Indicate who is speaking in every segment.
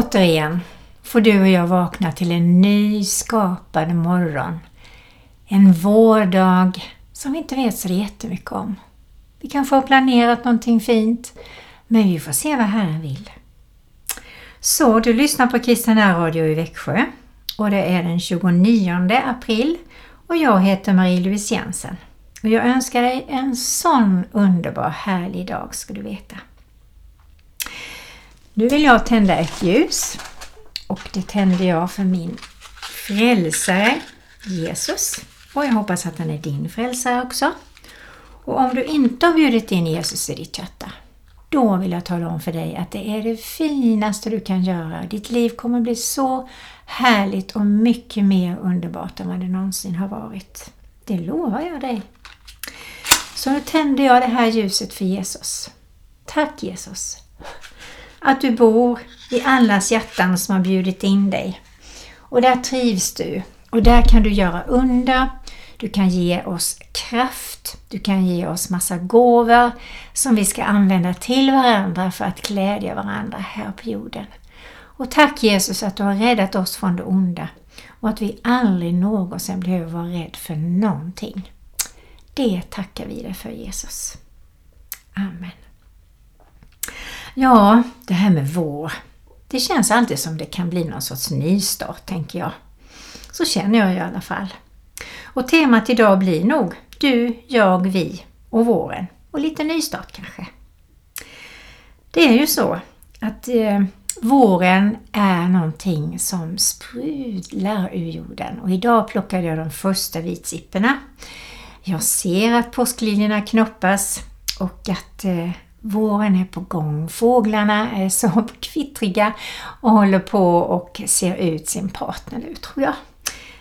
Speaker 1: Återigen får du och jag vakna till en ny skapad morgon. En vårdag som vi inte vet så jättemycket om. Vi kanske har planerat någonting fint, men vi får se vad Herren vill. Så du lyssnar på Kristina Radio i Växjö och det är den 29 april och jag heter Marie-Louise Jensen. Och jag önskar dig en sån underbar härlig dag ska du veta. Nu vill jag tända ett ljus och det tänder jag för min frälsare Jesus. Och jag hoppas att han är din frälsare också. Och om du inte har bjudit in Jesus i ditt hjärta, då vill jag tala om för dig att det är det finaste du kan göra. Ditt liv kommer bli så härligt och mycket mer underbart än vad det någonsin har varit. Det lovar jag dig. Så nu tänder jag det här ljuset för Jesus. Tack Jesus att du bor i allas hjärtan som har bjudit in dig. Och där trivs du och där kan du göra under. Du kan ge oss kraft, du kan ge oss massa gåvor som vi ska använda till varandra för att glädja varandra här på jorden. Och tack Jesus att du har räddat oss från det onda och att vi aldrig någonsin behöver vara rädd för någonting. Det tackar vi dig för Jesus. Amen. Ja, det här med vår. Det känns alltid som det kan bli någon sorts nystart, tänker jag. Så känner jag i alla fall. Och temat idag blir nog du, jag, vi och våren. Och lite nystart kanske. Det är ju så att eh, våren är någonting som sprudlar ur jorden. Och idag plockade jag de första vitsipporna. Jag ser att påskliljorna knoppas och att eh, Våren är på gång. Fåglarna är så kvittriga och håller på och ser ut sin partner nu tror jag.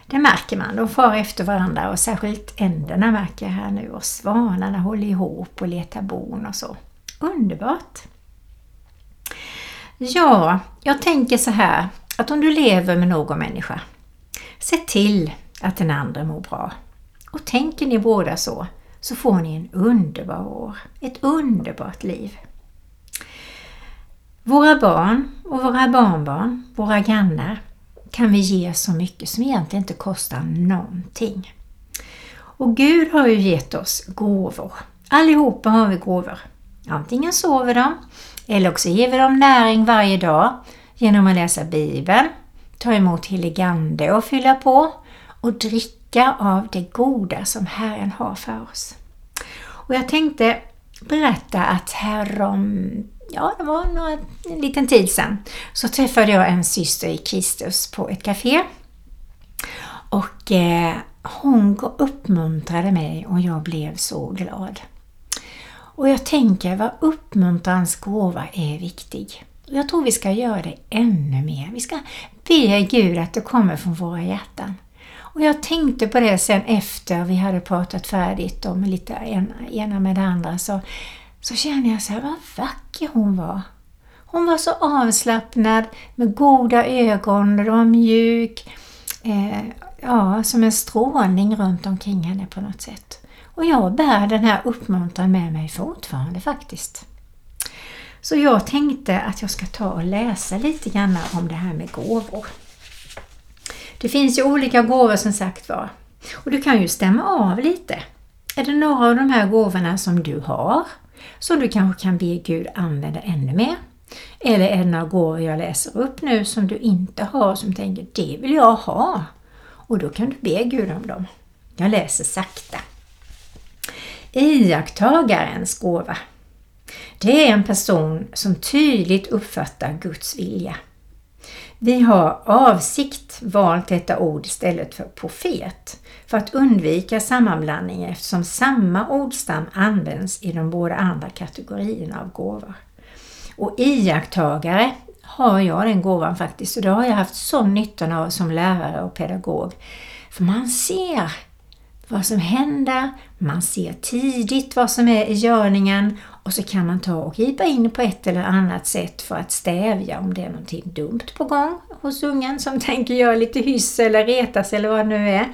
Speaker 1: Det märker man. De far efter varandra och särskilt änderna märker jag här nu och svanarna håller ihop och letar bon och så. Underbart! Ja, jag tänker så här att om du lever med någon människa, se till att den andra mår bra. Och tänker ni båda så, så får ni en underbar år, ett underbart liv. Våra barn och våra barnbarn, våra grannar, kan vi ge så mycket som egentligen inte kostar någonting. Och Gud har ju gett oss gåvor. Allihopa har vi gåvor. Antingen sover de eller också ger vi dem näring varje dag genom att läsa Bibeln, ta emot heligande och fylla på och dricka av det goda som Herren har för oss. Och jag tänkte berätta att härom, ja det var några, en liten tid sedan, så träffade jag en syster i Kristus på ett café. Och eh, hon uppmuntrade mig och jag blev så glad. Och jag tänker vad uppmuntrans gåva är viktig. Jag tror vi ska göra det ännu mer. Vi ska be Gud att det kommer från våra hjärtan. Och jag tänkte på det sen efter vi hade pratat färdigt om lite ena med det andra så, så kände jag så här, vad vacker hon var. Hon var så avslappnad med goda ögon, och var mjuk, eh, ja, som en strålning runt omkring henne på något sätt. Och jag bär den här uppmuntran med mig fortfarande faktiskt. Så jag tänkte att jag ska ta och läsa lite grann om det här med gåvor. Det finns ju olika gåvor som sagt var. Och du kan ju stämma av lite. Är det några av de här gåvorna som du har som du kanske kan be Gud använda ännu mer? Eller är det några gåvor jag läser upp nu som du inte har som tänker det vill jag ha? Och då kan du be Gud om dem. Jag läser sakta. Iakttagarens gåva. Det är en person som tydligt uppfattar Guds vilja. Vi har avsikt valt detta ord istället för profet för att undvika sammanblandning eftersom samma ordstam används i de båda andra kategorierna av gåvor. Och iakttagare har jag den gåvan faktiskt och det har jag haft sån nytta av som lärare och pedagog. För man ser vad som händer, man ser tidigt vad som är i görningen och så kan man ta och gripa in på ett eller annat sätt för att stävja om det är någonting dumt på gång hos ungen som tänker göra lite hyss eller retas eller vad det nu är.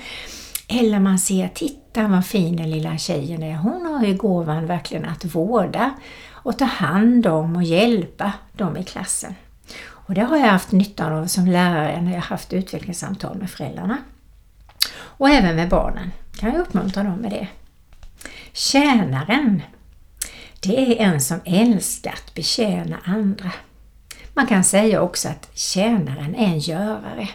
Speaker 1: Eller man ser, titta vad fin den lilla tjejen är. Hon har ju gåvan verkligen att vårda och ta hand om och hjälpa dem i klassen. Och det har jag haft nytta av som lärare när jag haft utvecklingssamtal med föräldrarna. Och även med barnen kan jag uppmuntra dem med det. Tjänaren, det är en som älskar att betjäna andra. Man kan säga också att tjänaren är en görare.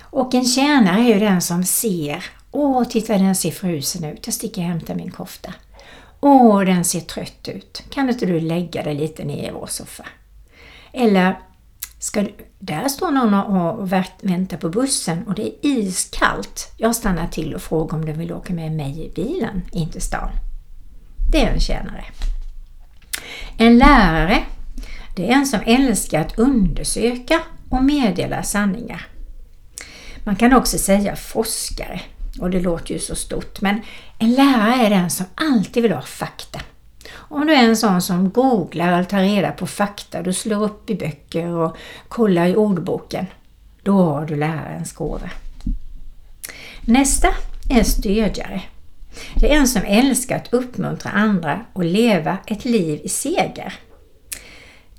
Speaker 1: Och en tjänare är ju den som ser Åh, titta den ser frusen ut. Jag sticker och hämtar min kofta. Åh, den ser trött ut. Kan inte du lägga dig lite ner i vår soffa? Eller, ska du, där står någon och väntar på bussen och det är iskallt. Jag stannar till och frågar om du vill åka med mig i bilen in till stan. Det är en tjänare. En lärare, det är en som älskar att undersöka och meddela sanningar. Man kan också säga forskare. Och det låter ju så stort, men en lärare är den som alltid vill ha fakta. Om du är en sån som googlar och tar reda på fakta, du slår upp i böcker och kollar i ordboken, då har du lärarens gåva. Nästa är stödjare. Det är en som älskar att uppmuntra andra och leva ett liv i seger.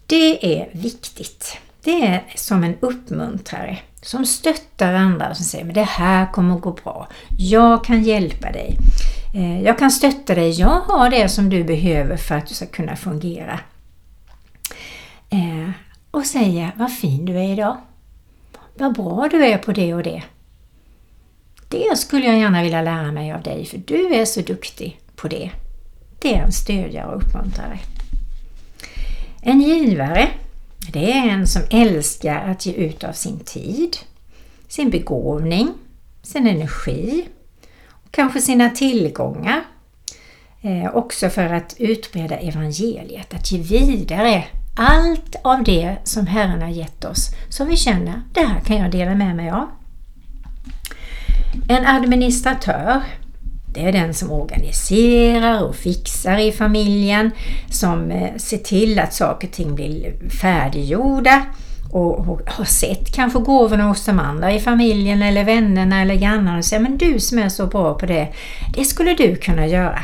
Speaker 1: Det är viktigt. Det är som en uppmuntrare som stöttar andra och som säger men det här kommer att gå bra. Jag kan hjälpa dig. Eh, jag kan stötta dig. Jag har det som du behöver för att du ska kunna fungera. Eh, och säga vad fin du är idag. Vad bra du är på det och det. Det skulle jag gärna vilja lära mig av dig för du är så duktig på det. Det är en stödjare och uppmuntrare. En givare det är en som älskar att ge ut av sin tid, sin begåvning, sin energi och kanske sina tillgångar. Eh, också för att utbreda evangeliet, att ge vidare allt av det som Herren har gett oss som vi känner, det här kan jag dela med mig av. En administratör det är den som organiserar och fixar i familjen, som eh, ser till att saker och ting blir färdiggjorda och, har sett kanske gåvorna hos de andra i familjen eller vännerna eller grannarna och säger men du som är så bra på det, det skulle du kunna göra.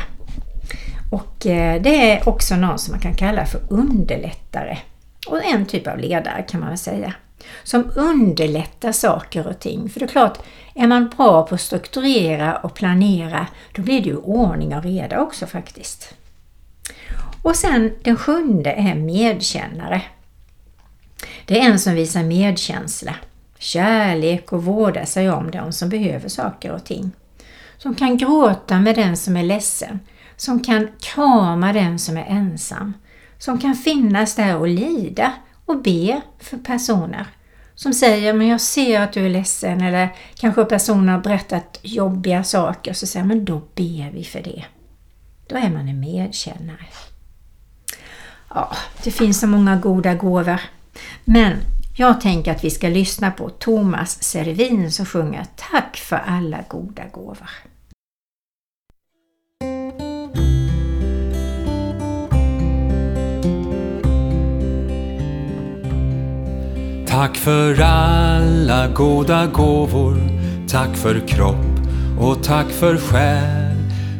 Speaker 1: Och eh, det är också någon som man kan kalla för underlättare och en typ av ledare kan man väl säga som underlättar saker och ting. För det är klart, är man bra på att strukturera och planera, då blir det ju ordning och reda också faktiskt. Och sen den sjunde är medkännare. Det är en som visar medkänsla, kärlek och vårdar sig om de som behöver saker och ting. Som kan gråta med den som är ledsen, som kan krama den som är ensam, som kan finnas där och lida och be för personer som säger men jag ser att du är ledsen eller kanske personen har berättat jobbiga saker så säger men då ber vi för det. Då är man en medkännare. Ja, det finns så många goda gåvor. Men jag tänker att vi ska lyssna på Thomas Servin som sjunger Tack för alla goda gåvor.
Speaker 2: Tack för alla goda gåvor, tack för kropp och tack för själ.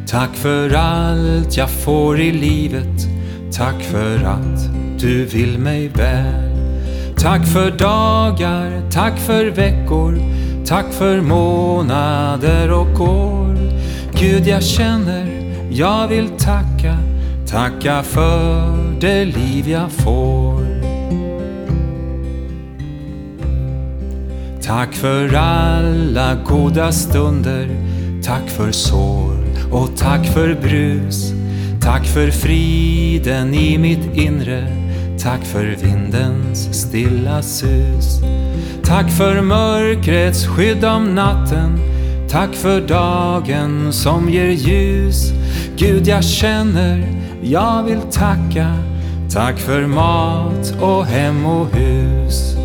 Speaker 2: Tack för allt jag får i livet, tack för att du vill mig väl. Tack för dagar, tack för veckor, tack för månader och år. Gud, jag känner, jag vill tacka, tacka för det liv jag får. Tack för alla goda stunder, tack för sår och tack för brus. Tack för friden i mitt inre, tack för vindens stilla sus. Tack för mörkrets skydd om natten, tack för dagen som ger ljus. Gud, jag känner, jag vill tacka, tack för mat och hem och hus.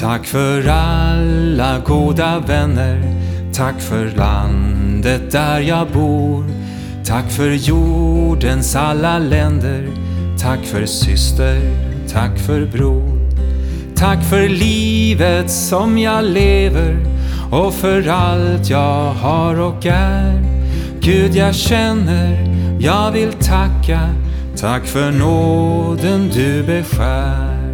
Speaker 2: Tack för alla goda vänner, tack för landet där jag bor. Tack för jordens alla länder, tack för syster, tack för bror. Tack för livet som jag lever och för allt jag har och är. Gud, jag känner, jag vill tacka, Tack för nåden du beskär.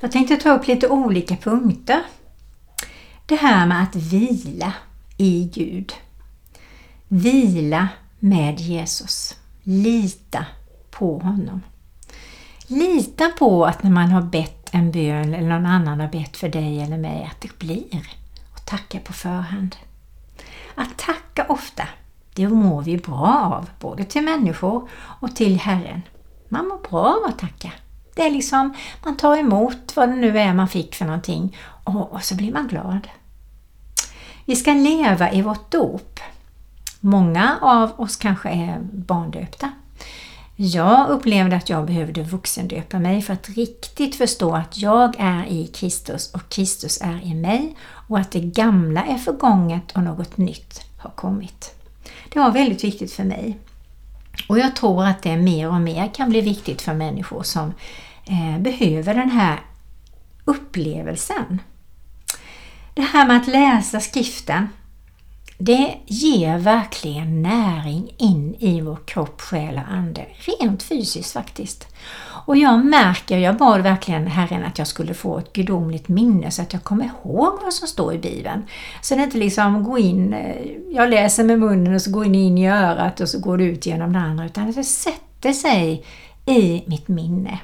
Speaker 1: Jag tänkte ta upp lite olika punkter. Det här med att vila i Gud. Vila med Jesus. Lita på honom. Lita på att när man har bett en bön eller någon annan har bett för dig eller mig att det blir. Och tacka på förhand. Att tacka ofta, det mår vi bra av, både till människor och till Herren. Man mår bra av att tacka. Det är liksom, man tar emot vad det nu är man fick för någonting och, och så blir man glad. Vi ska leva i vårt dop. Många av oss kanske är barndöpta. Jag upplevde att jag behövde vuxendöpa mig för att riktigt förstå att jag är i Kristus och Kristus är i mig och att det gamla är förgånget och något nytt har kommit. Det var väldigt viktigt för mig. Och jag tror att det mer och mer kan bli viktigt för människor som Eh, behöver den här upplevelsen. Det här med att läsa skriften det ger verkligen näring in i vår kropp, själ och ande. Rent fysiskt faktiskt. Och jag märker, jag bad verkligen Herren att jag skulle få ett gudomligt minne så att jag kommer ihåg vad som står i Bibeln. Så det inte liksom går in, eh, jag läser med munnen och så går det in i örat och så går det ut genom det andra utan att det sätter sig i mitt minne.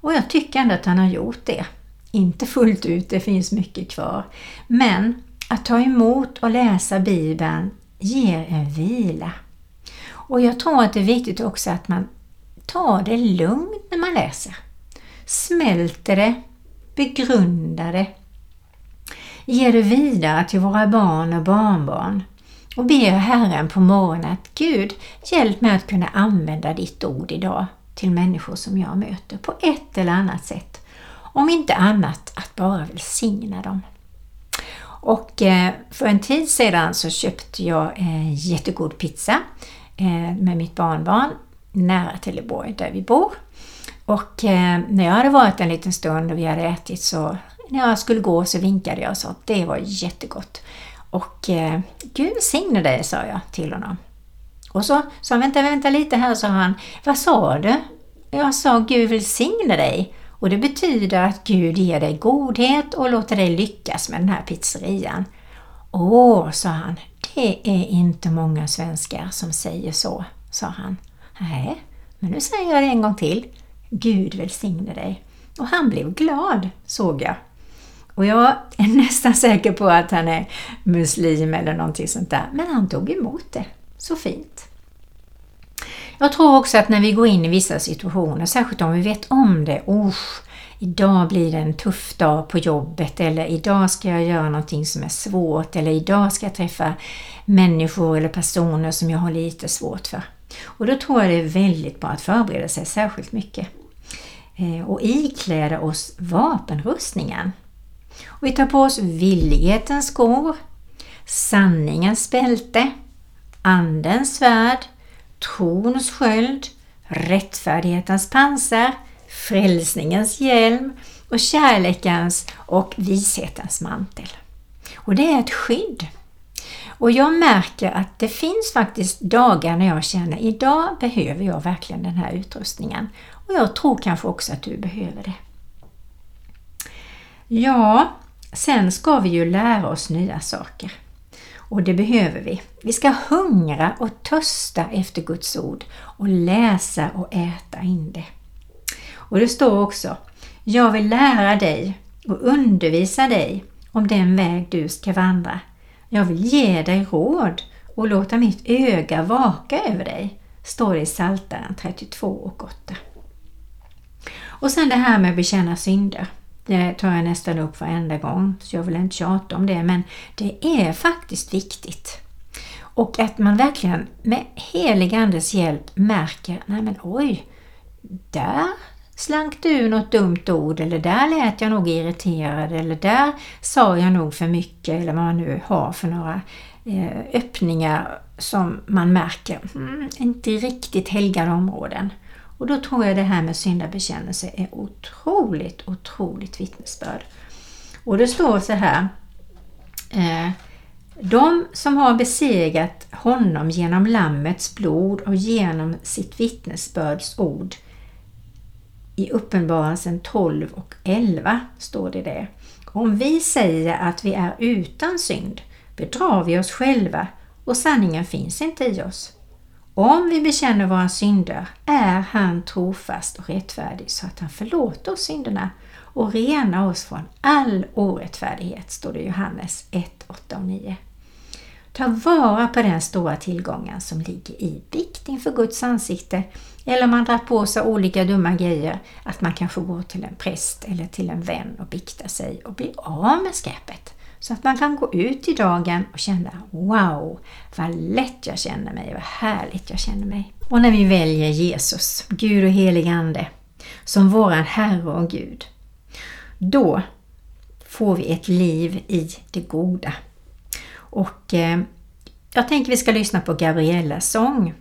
Speaker 1: Och jag tycker ändå att han har gjort det. Inte fullt ut, det finns mycket kvar. Men att ta emot och läsa Bibeln ger en vila. Och jag tror att det är viktigt också att man tar det lugnt när man läser. Smälter det, begrundar det, ger det vidare till våra barn och barnbarn och ber Herren på morgonen att Gud, hjälp mig att kunna använda ditt ord idag till människor som jag möter på ett eller annat sätt. Om inte annat att bara välsigna dem. Och eh, för en tid sedan så köpte jag en jättegod pizza eh, med mitt barnbarn nära Trelleborg där vi bor. Och eh, när jag hade varit en liten stund och vi hade ätit så när jag skulle gå så vinkade jag och sa att det var jättegott. Och Gud signe dig, sa jag till honom. Och så sa han, vänta, vänta lite här, sa han. Vad sa du? Jag sa Gud välsigne dig. Och det betyder att Gud ger dig godhet och låter dig lyckas med den här pizzerian. Åh, sa han, det är inte många svenskar som säger så, sa han. Nej, men nu säger jag det en gång till. Gud välsigne dig. Och han blev glad, såg jag. Och jag är nästan säker på att han är muslim eller någonting sånt där. Men han tog emot det. Så fint. Jag tror också att när vi går in i vissa situationer, särskilt om vi vet om det, Usch, idag blir det en tuff dag på jobbet eller idag ska jag göra någonting som är svårt eller idag ska jag träffa människor eller personer som jag har lite svårt för. Och då tror jag det är väldigt bra att förbereda sig särskilt mycket eh, och ikläda oss vapenrustningen. Och vi tar på oss villighetens skor, sanningens bälte, andens svärd, trons sköld, rättfärdighetens pansar, frälsningens hjälm och kärlekens och vishetens mantel. Och det är ett skydd. Och jag märker att det finns faktiskt dagar när jag känner idag behöver jag verkligen den här utrustningen. Och jag tror kanske också att du behöver det. Ja, sen ska vi ju lära oss nya saker. Och det behöver vi. Vi ska hungra och törsta efter Guds ord och läsa och äta in det. Och det står också Jag vill lära dig och undervisa dig om den väg du ska vandra. Jag vill ge dig råd och låta mitt öga vaka över dig, står det i Psaltaren 32 och 8. Och sen det här med att bekänna synder. Det tar jag nästan upp varenda gång, så jag vill inte tjata om det, men det är faktiskt viktigt. Och att man verkligen med helig Andes hjälp märker, nej men oj, där slank du något dumt ord eller där lät jag nog irriterad eller där sa jag nog för mycket eller vad man nu har för några eh, öppningar som man märker, mm, inte riktigt helgade områden. Och då tror jag det här med syndabekännelse är otroligt, otroligt vittnesbörd. Och det står så här, eh, De som har besegrat honom genom Lammets blod och genom sitt vittnesbörds ord. I Uppenbarelsen 12 och 11 står det det. Om vi säger att vi är utan synd bedrar vi oss själva och sanningen finns inte i oss. Om vi bekänner våra synder är han trofast och rättfärdig så att han förlåter oss synderna och renar oss från all orättfärdighet, står det i Johannes 1, 8 och 9. Ta vara på den stora tillgången som ligger i bikt inför Guds ansikte eller om man drar på sig olika dumma grejer, att man kanske går till en präst eller till en vän och biktar sig och blir av med skräpet. Så att man kan gå ut i dagen och känna Wow, vad lätt jag känner mig, vad härligt jag känner mig. Och när vi väljer Jesus, Gud och helig Ande, som våran Herre och Gud, då får vi ett liv i det goda. Och eh, jag tänker vi ska lyssna på Gabriellas sång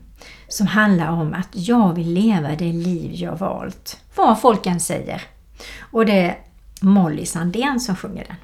Speaker 1: som handlar om att jag vill leva det liv jag valt, vad folk än säger. Och det är Molly Sandén som sjunger den.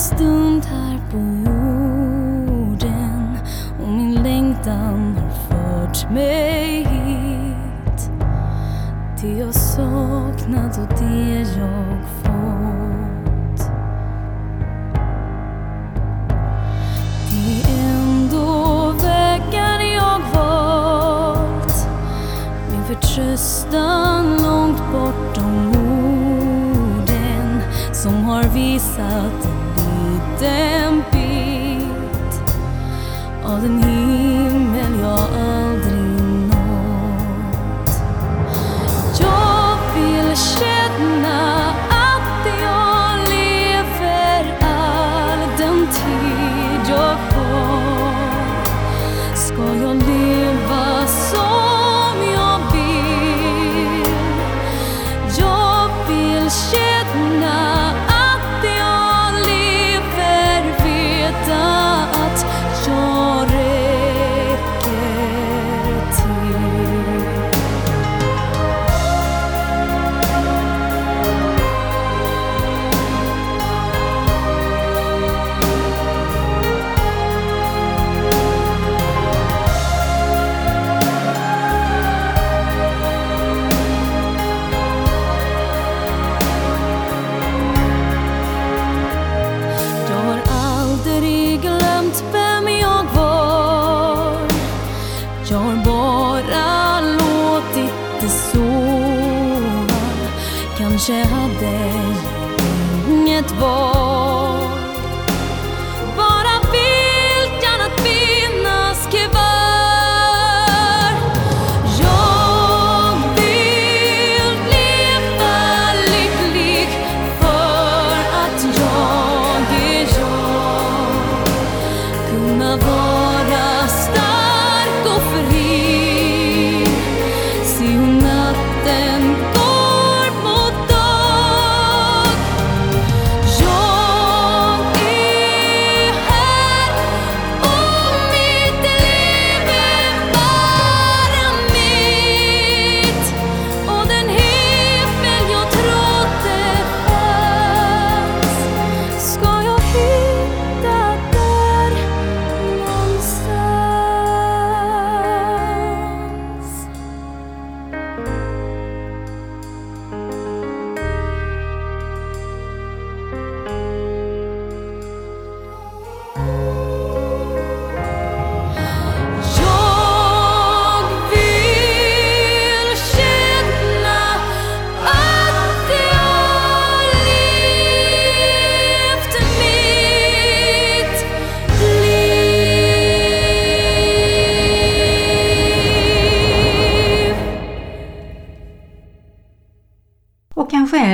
Speaker 3: Stund här på jorden och min längtan har fört mig hit. Det jag saknat och det jag fått. Det är ändå vägar jag valt. Min förtröstan långt bortom orden som har visat liten bit av den himmel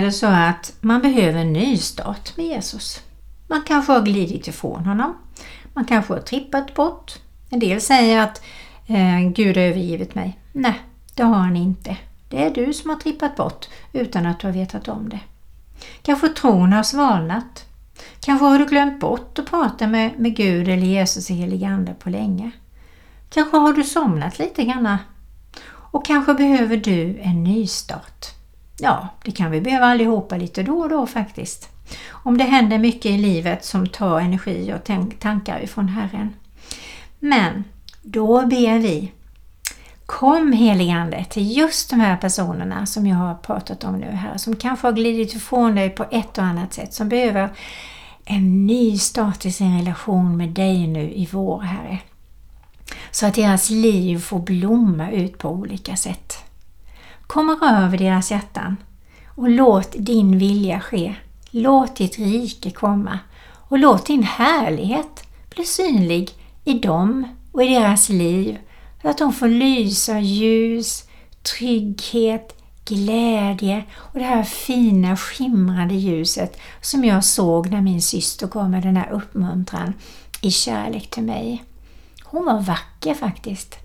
Speaker 1: det så att man behöver en nystart med Jesus. Man kanske har glidit ifrån honom. Man kanske har trippat bort. En del säger att eh, Gud har övergivit mig. Nej, det har han inte. Det är du som har trippat bort utan att du har vetat om det. Kanske tron har svalnat. Kanske har du glömt bort att prata med, med Gud eller Jesus i helig ande på länge. Kanske har du somnat lite grann. Och kanske behöver du en nystart. Ja, det kan vi behöva allihopa lite då och då faktiskt. Om det händer mycket i livet som tar energi och tankar ifrån Herren. Men då ber vi Kom heligande till just de här personerna som jag har pratat om nu här, som kanske har glidit ifrån dig på ett och annat sätt, som behöver en ny start i sin relation med dig nu i vår Herre. Så att deras liv får blomma ut på olika sätt kommer över deras hjärtan och låt din vilja ske. Låt ditt rike komma och låt din härlighet bli synlig i dem och i deras liv så att de får lysa ljus, trygghet, glädje och det här fina skimrande ljuset som jag såg när min syster kom med den här uppmuntran i kärlek till mig. Hon var vacker faktiskt.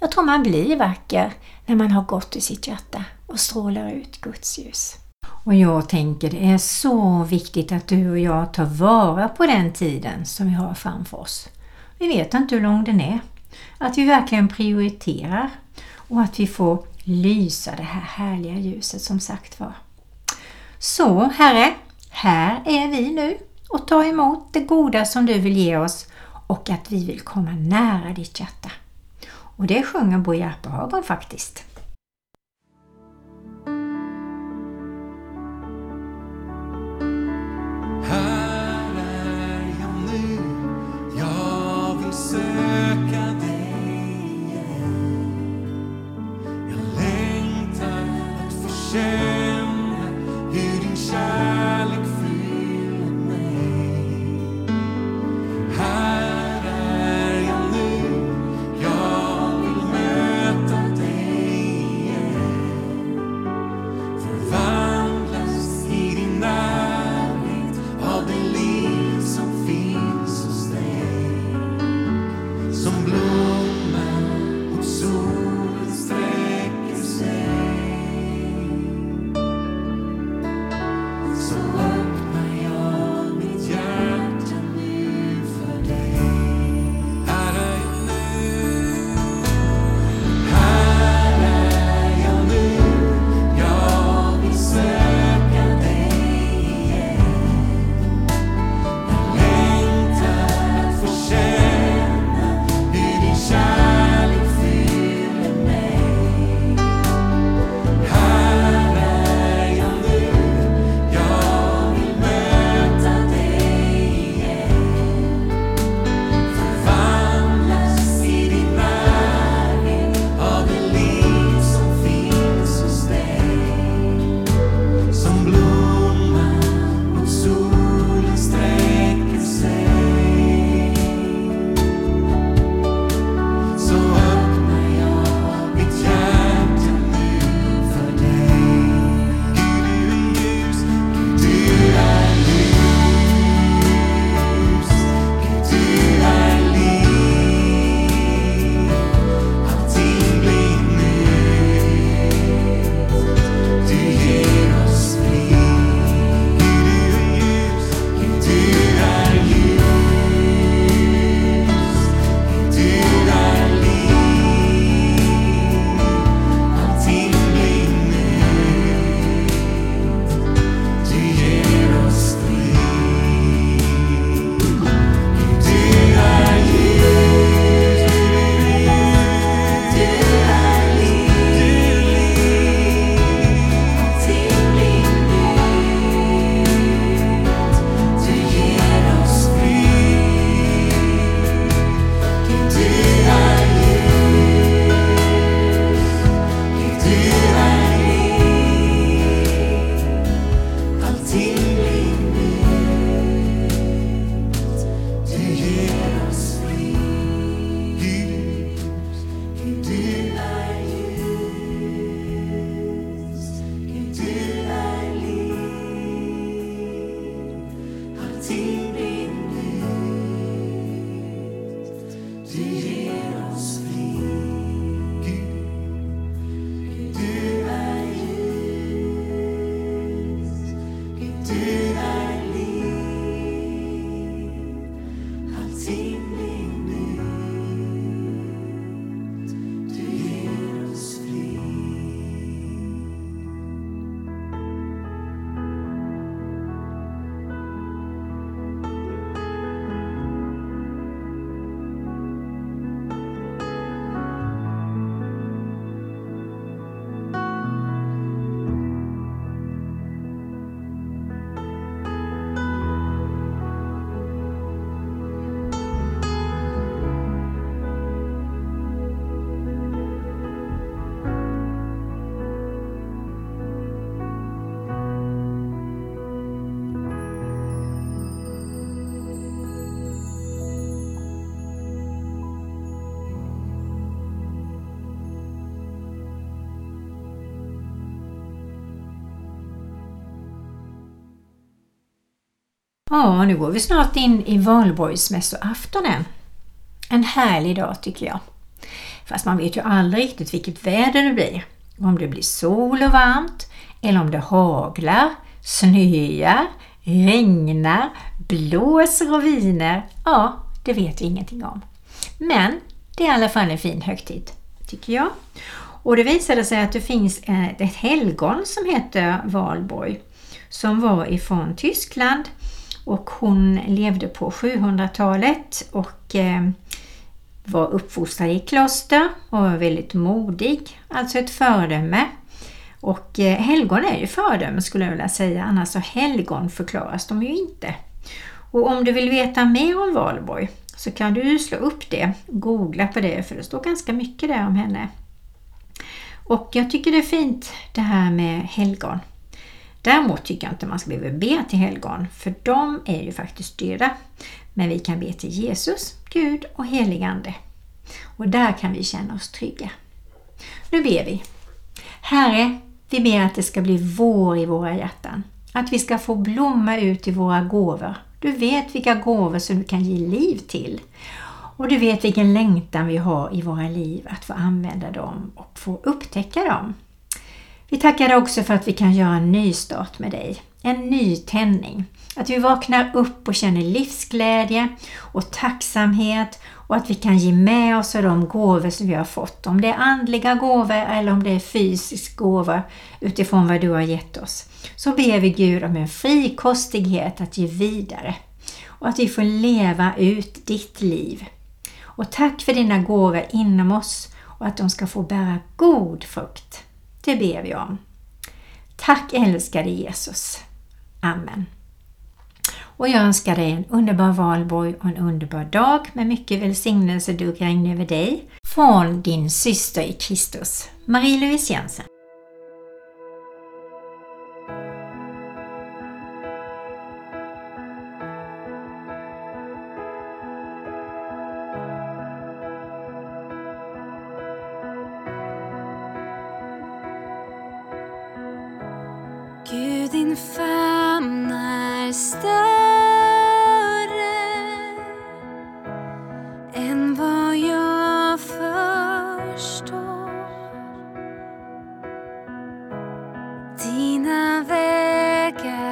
Speaker 1: Jag tror man blir vacker när man har gott i sitt hjärta och strålar ut Guds ljus. Och jag tänker det är så viktigt att du och jag tar vara på den tiden som vi har framför oss. Vi vet inte hur lång den är. Att vi verkligen prioriterar och att vi får lysa det här härliga ljuset som sagt var. Så Herre, här är vi nu och tar emot det goda som du vill ge oss och att vi vill komma nära ditt hjärta. Och det sjunger Bo Järpehag faktiskt. Ja, nu går vi snart in i valborgsmässoaftonen. En härlig dag tycker jag. Fast man vet ju aldrig riktigt vilket väder det blir. Om det blir sol och varmt eller om det haglar, snöar, regnar, blåser och viner. Ja, det vet vi ingenting om. Men det är i alla fall en fin högtid, tycker jag. Och det visade sig att det finns eh, ett helgon som heter Valborg som var ifrån Tyskland och hon levde på 700-talet och eh, var uppfostrad i kloster och var väldigt modig, alltså ett föredöme. Och eh, helgon är ju föredöme skulle jag vilja säga, annars så helgon förklaras de ju inte. Och om du vill veta mer om Valborg så kan du slå upp det, googla på det för det står ganska mycket där om henne. Och jag tycker det är fint det här med helgon. Däremot tycker jag inte man ska behöva be till helgon, för de är ju faktiskt döda. Men vi kan be till Jesus, Gud och heligande. Och där kan vi känna oss trygga. Nu ber vi. Herre, vi ber att det ska bli vår i våra hjärtan. Att vi ska få blomma ut i våra gåvor. Du vet vilka gåvor som du kan ge liv till. Och du vet vilken längtan vi har i våra liv att få använda dem och få upptäcka dem. Vi tackar dig också för att vi kan göra en ny start med dig. En ny tändning. Att vi vaknar upp och känner livsglädje och tacksamhet och att vi kan ge med oss av de gåvor som vi har fått. Om det är andliga gåvor eller om det är fysisk gåva utifrån vad du har gett oss. Så ber vi Gud om en frikostighet att ge vidare och att vi får leva ut ditt liv. Och tack för dina gåvor inom oss och att de ska få bära god frukt. Det ber vi om. Tack älskade Jesus. Amen. Och jag önskar dig en underbar valborg och en underbar dag med mycket välsignelse regn över dig från din syster i Kristus, Marie-Louise Jensen.
Speaker 3: Tina Vega.